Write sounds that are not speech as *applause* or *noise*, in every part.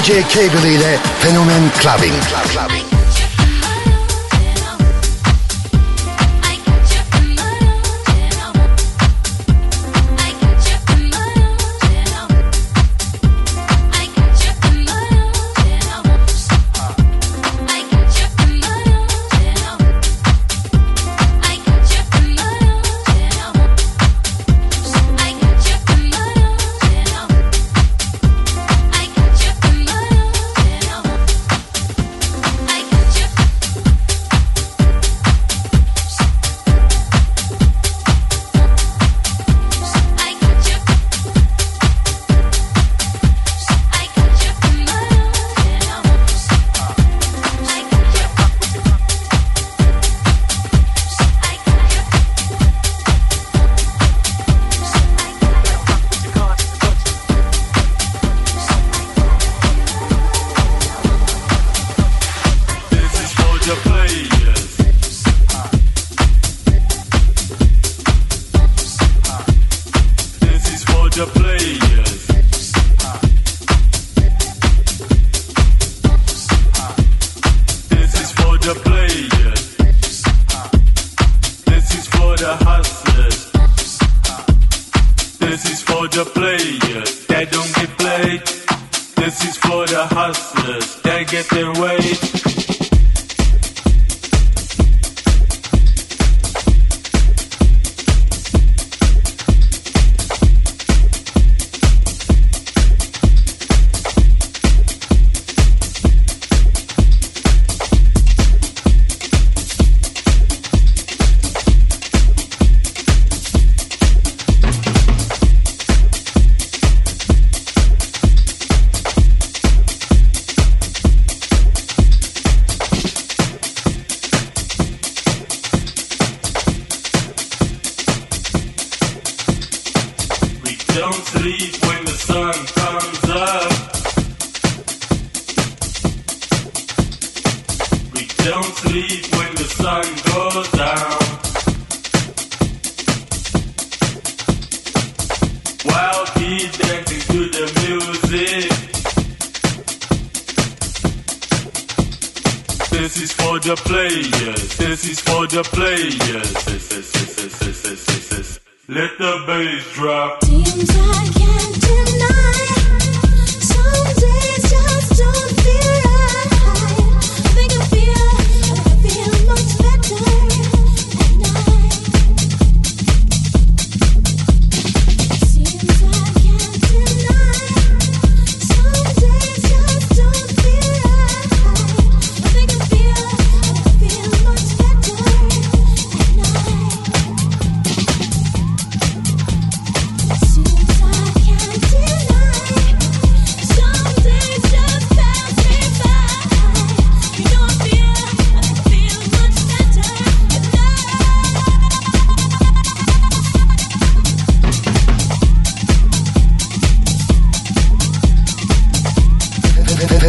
DJ Cable ile Fenomen Clubbing. Clubbing.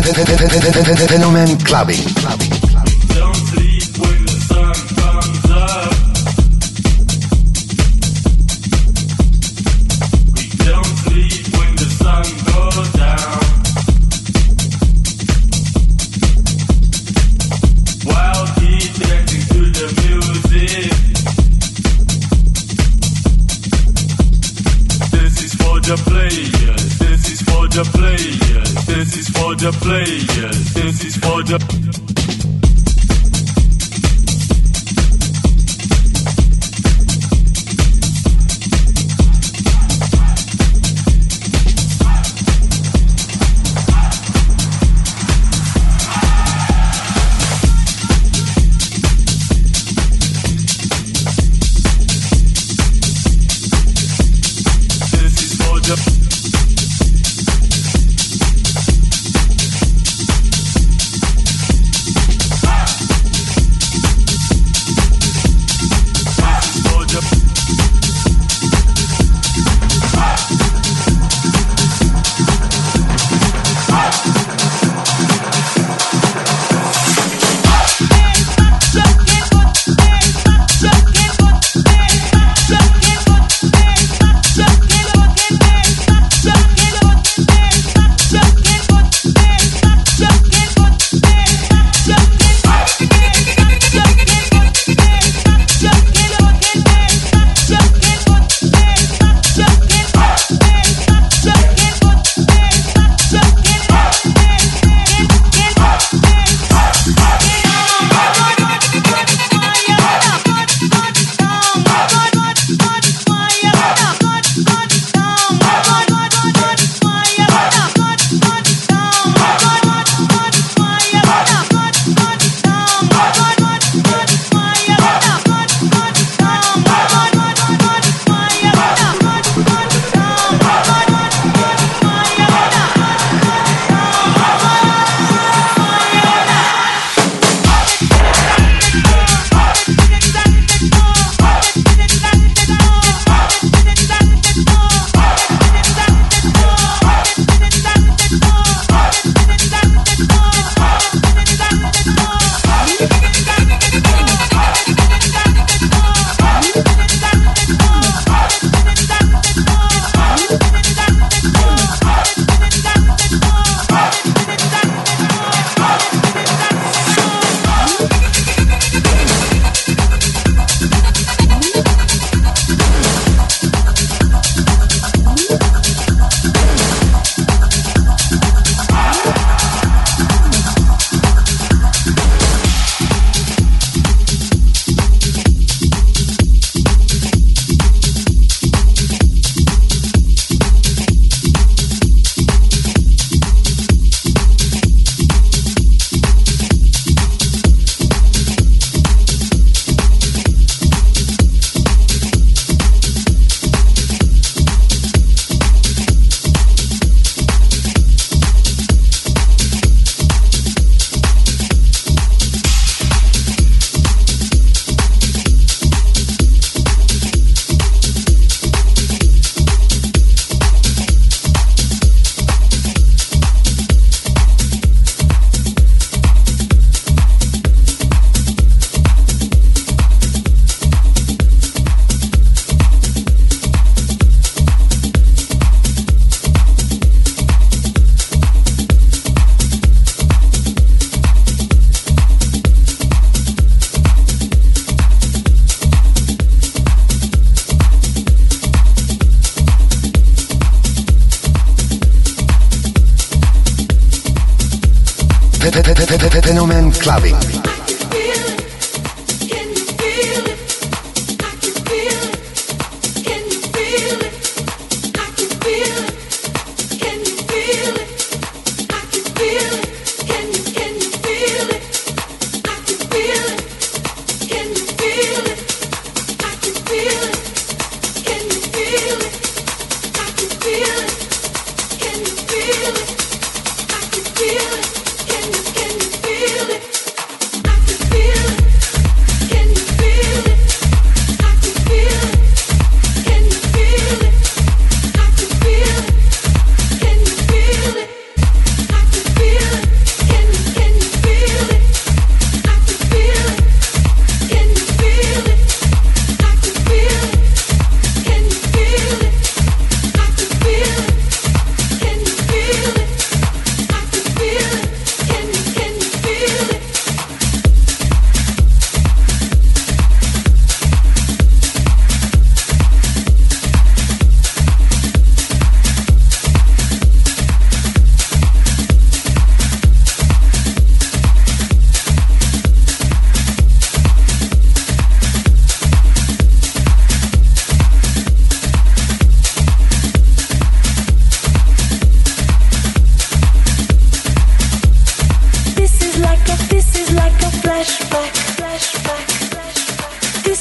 Fenomen Clubbing. clubbing, clubbing. the players. This is for the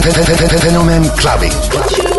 Fenomen Clubbing.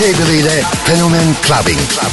Integrity clubbing. Clubbing.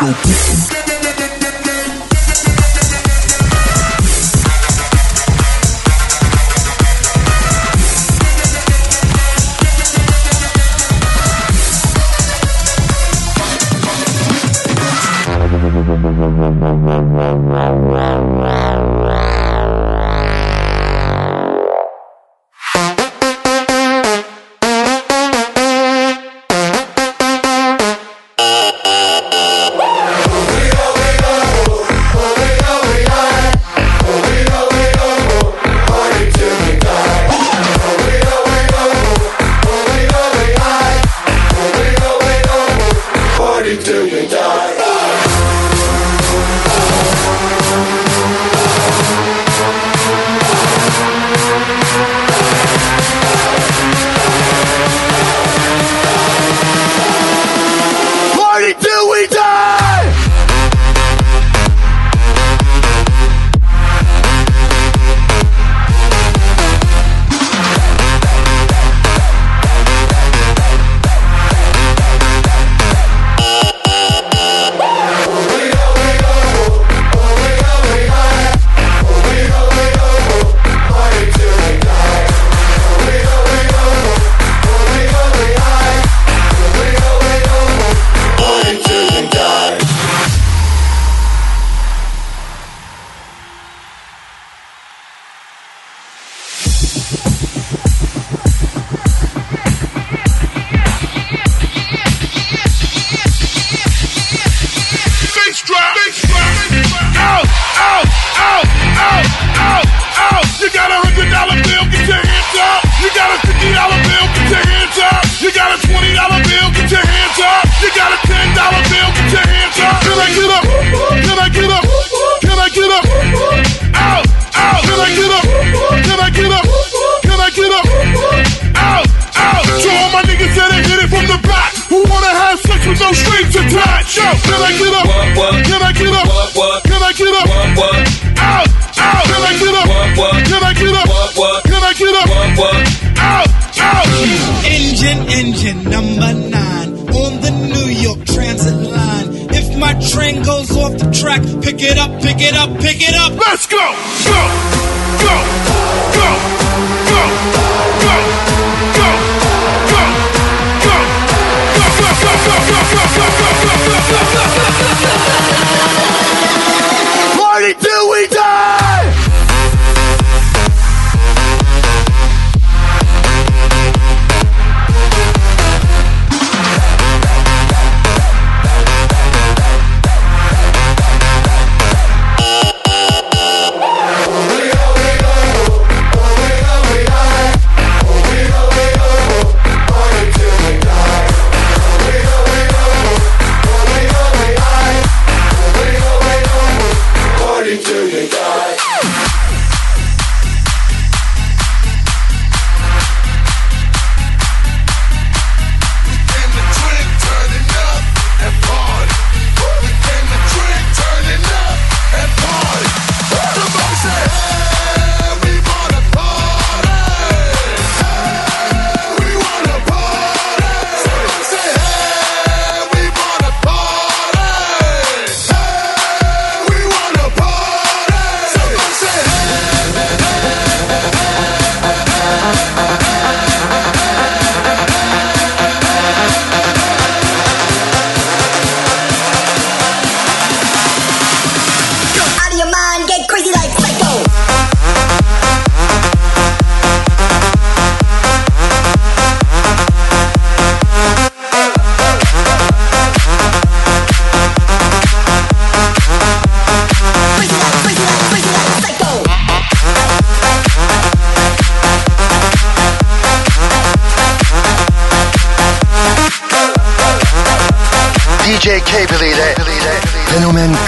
Go. We die. *laughs*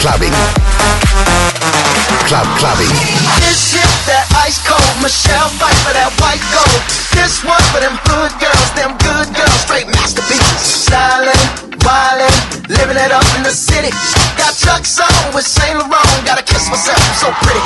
clubbing. Club clubbing. This shit, that ice cold. Michelle fight for that white gold. This one for them hood girls, them good girls, straight masterpieces. Silent, wildin', living it up in the city. Got Chuck's on with Saint Laurent. Gotta kiss myself, I'm so pretty.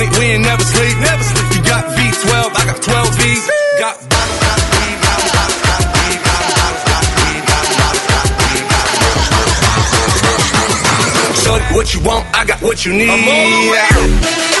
on we ain't never sleep. Never sleep. You got V12, I got 12 V. Got what you want? I got what you need.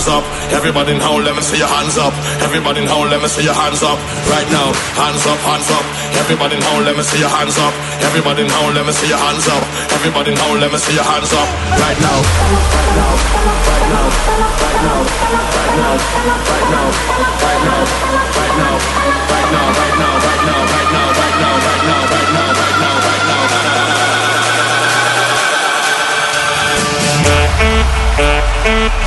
hands up. Everybody in let me see your hands up. Everybody in let me see your hands up. Right now, hands up, hands up. Everybody in let me see your hands up. Everybody in let me see your hands up. Everybody in let me see your hands up. Right now, right now, right now, right now, right now, right now, right now, right now, right now, right now, right now, right now, right now, right now, right now, right now, right now, right now.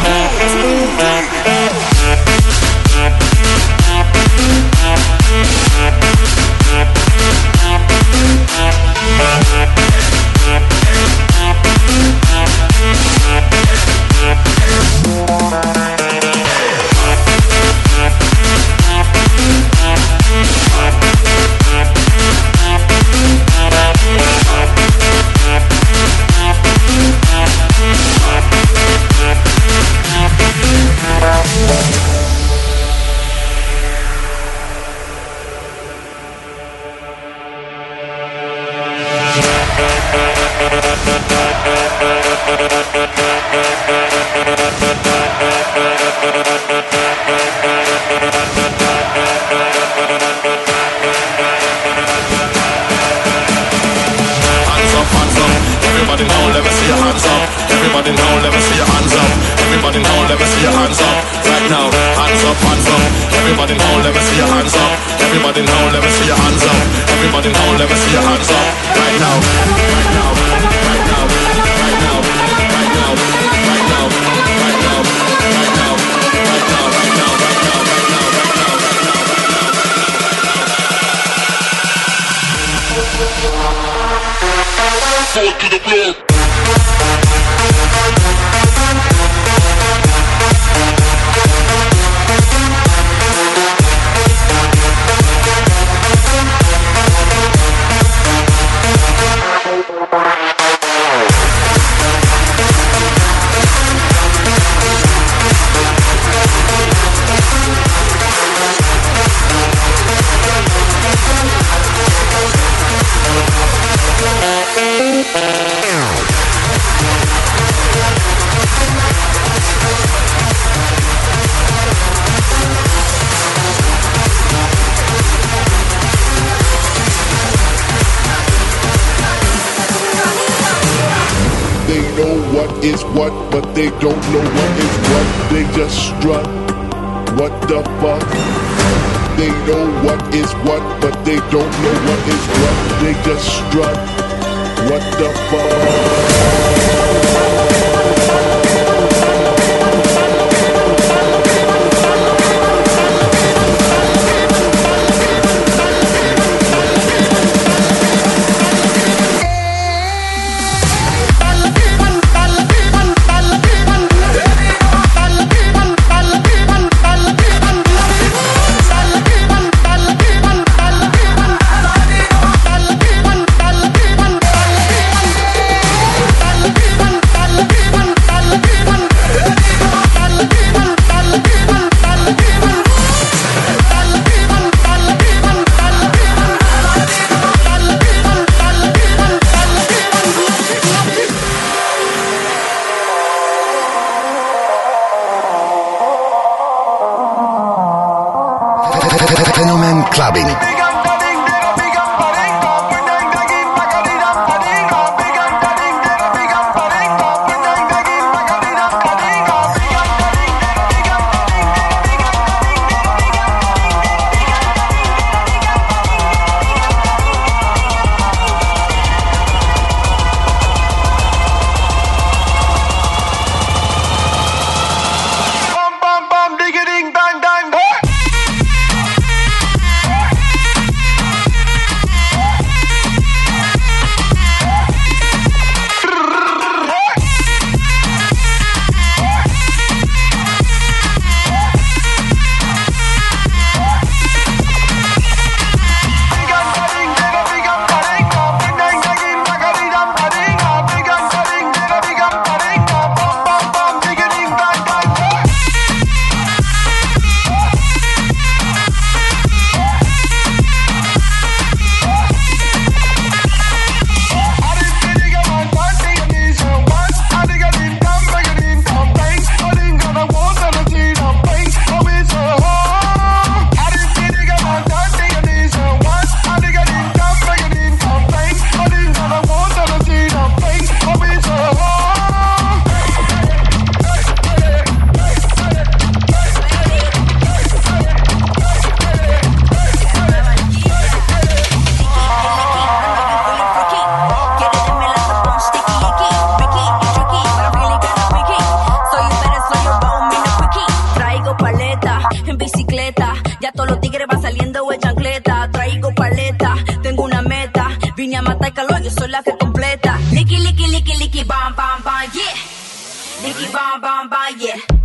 Calor, yo soy la que completa. Licky, licky, licky, licky, bam, bam, bam, yeah. Licky, bam, bam, bam, yeah.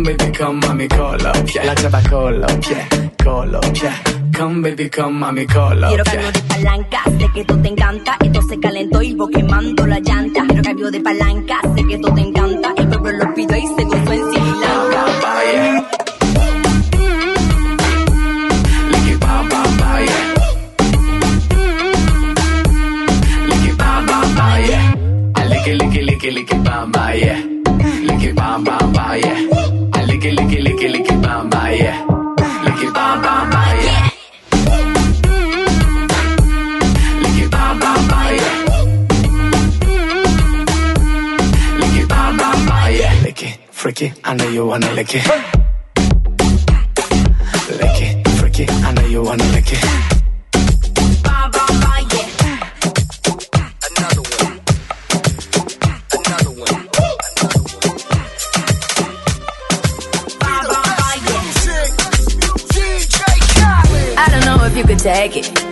Come baby, come mami colo, yeah. La chava colo, yeah, colo, yeah. Come baby, come mami colo, Quiero yeah. cambio de palanca, sé que esto te encanta. Esto se calentó y vos quemando la llanta. Quiero cambio de palanca, sé que esto te encanta. El pueblo lo pidió y se gozó en Sri Lanka. Licky, bam, bam, bam, yeah. Licky, bam, bam, bam, yeah. I licky, licky, licky, licky, bam, bam, yeah. Licky, bam, bam, bam, yeah. Freaky, I know you wanna lick it. Lick it, freaky, I know you wanna lick it. I don't know if you could take it.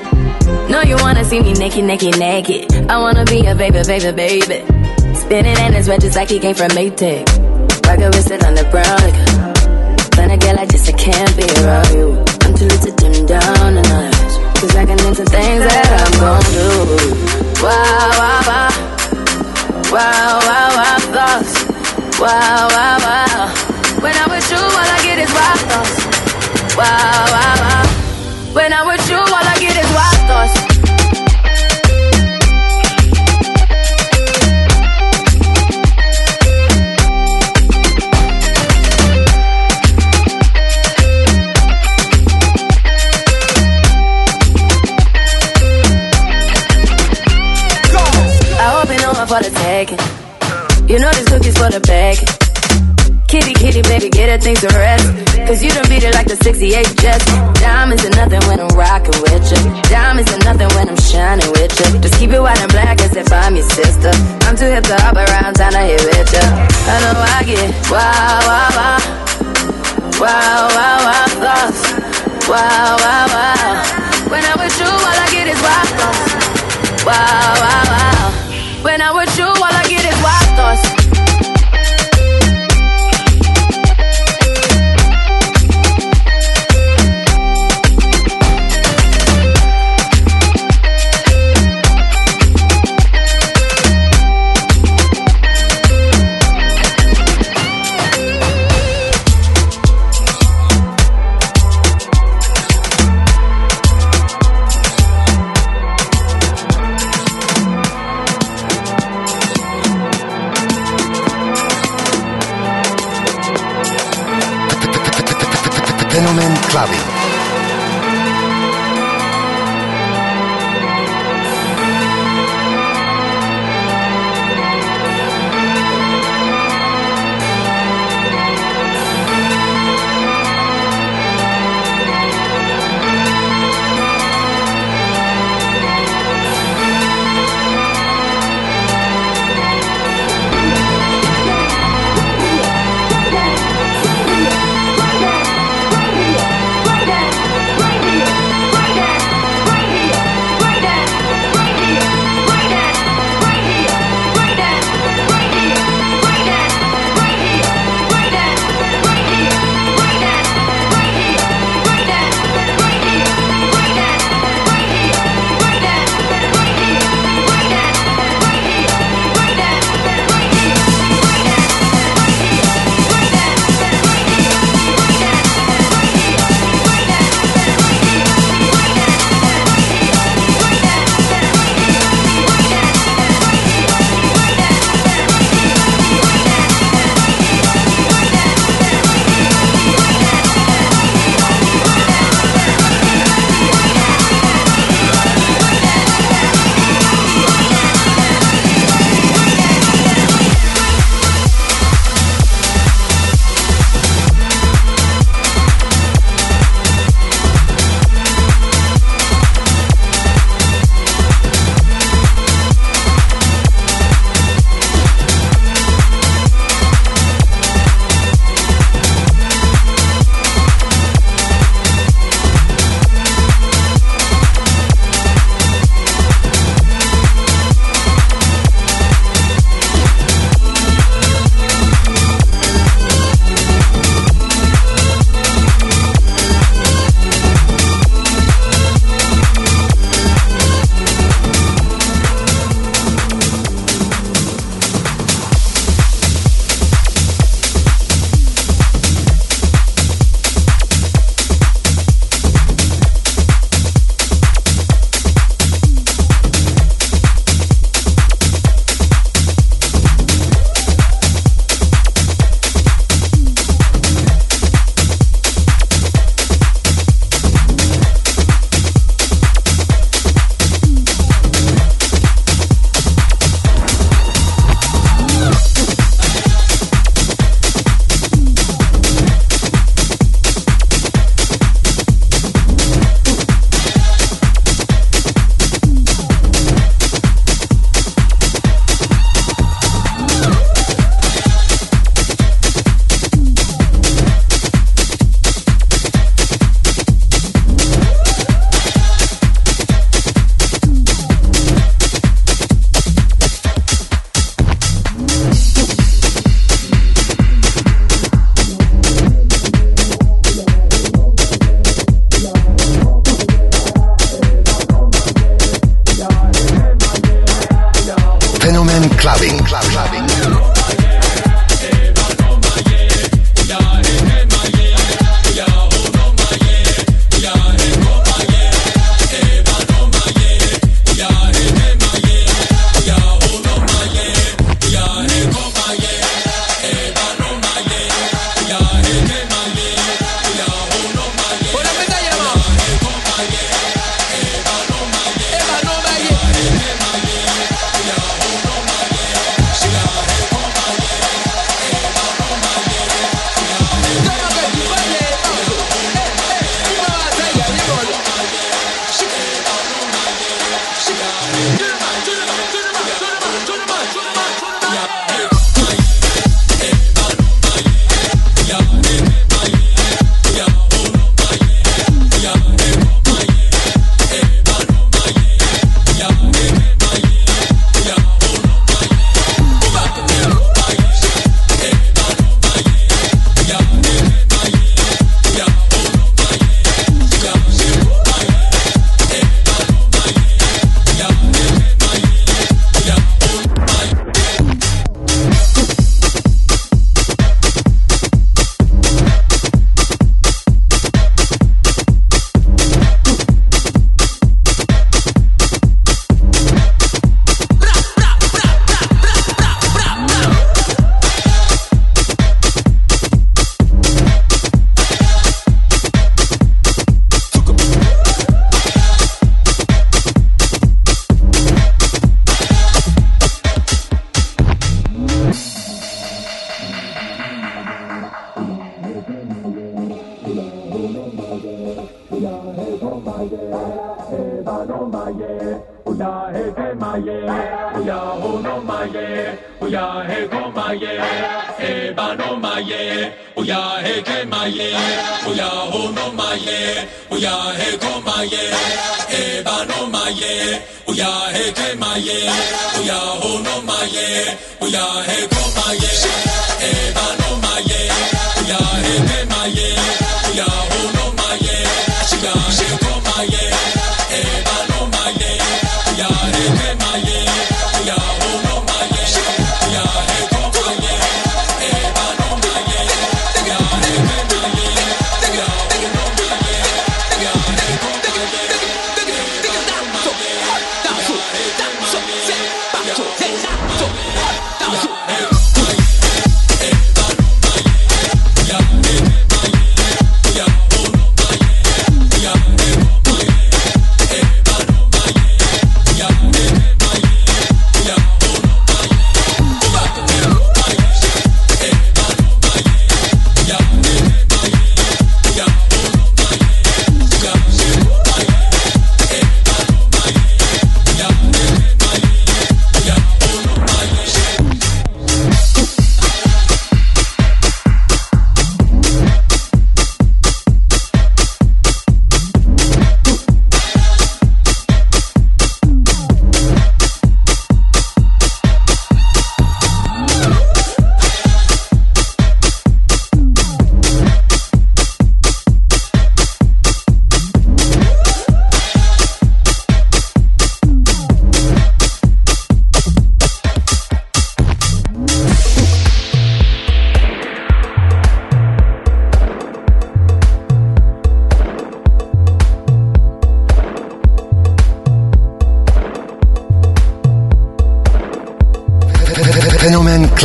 No, you wanna see me naked, naked, naked. I wanna be a baby, baby, baby. Spinning in his red just like he came from Maytag. Rocket it on the brown. Like, when I get like this, I can't be around you. I'm too little to dim down the night. Cause I can into things that I'm gon' do. Wow, wow, wow. Wow, wow, wow, thoughts. Wow, wow, wow. When I'm with you, all I get is wild thoughts. Wow, wow, wow. When I'm with you, get things rest. Cause you done beat it like the 68 Jets. Diamonds are nothing when I'm rocking with you. Diamonds are nothing when I'm shining with you. Just keep it white and black as if I'm your sister. I'm too hip to hop around town to hit with you. I know I get wow, wow, wow. Wow, wow, wow, thoughts. Wow, wow, wow. When I'm with you, all I get is wild thoughts. Wow, wow, wow. When I'm with you, all I Fenomen Clubbing.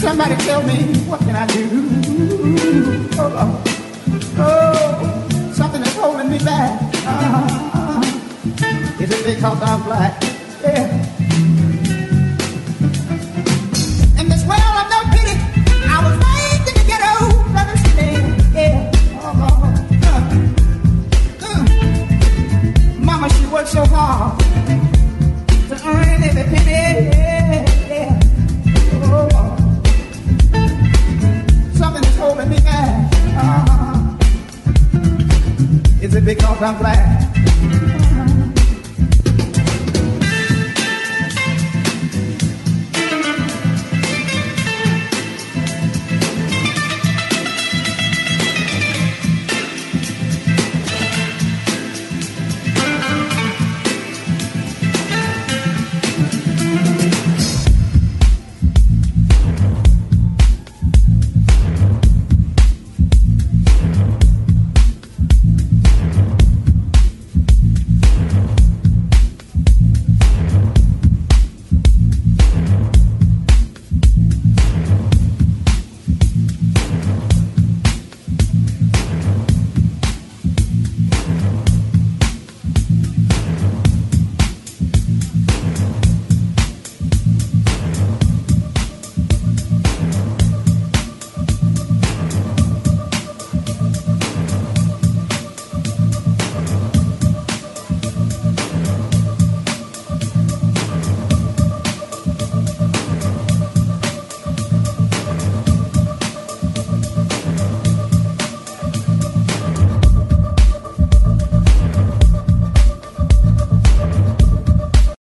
Somebody tell me, what can I do? Oh, oh, oh something is holding me back. Uh, uh, uh. is it because I'm black? Because I'm black?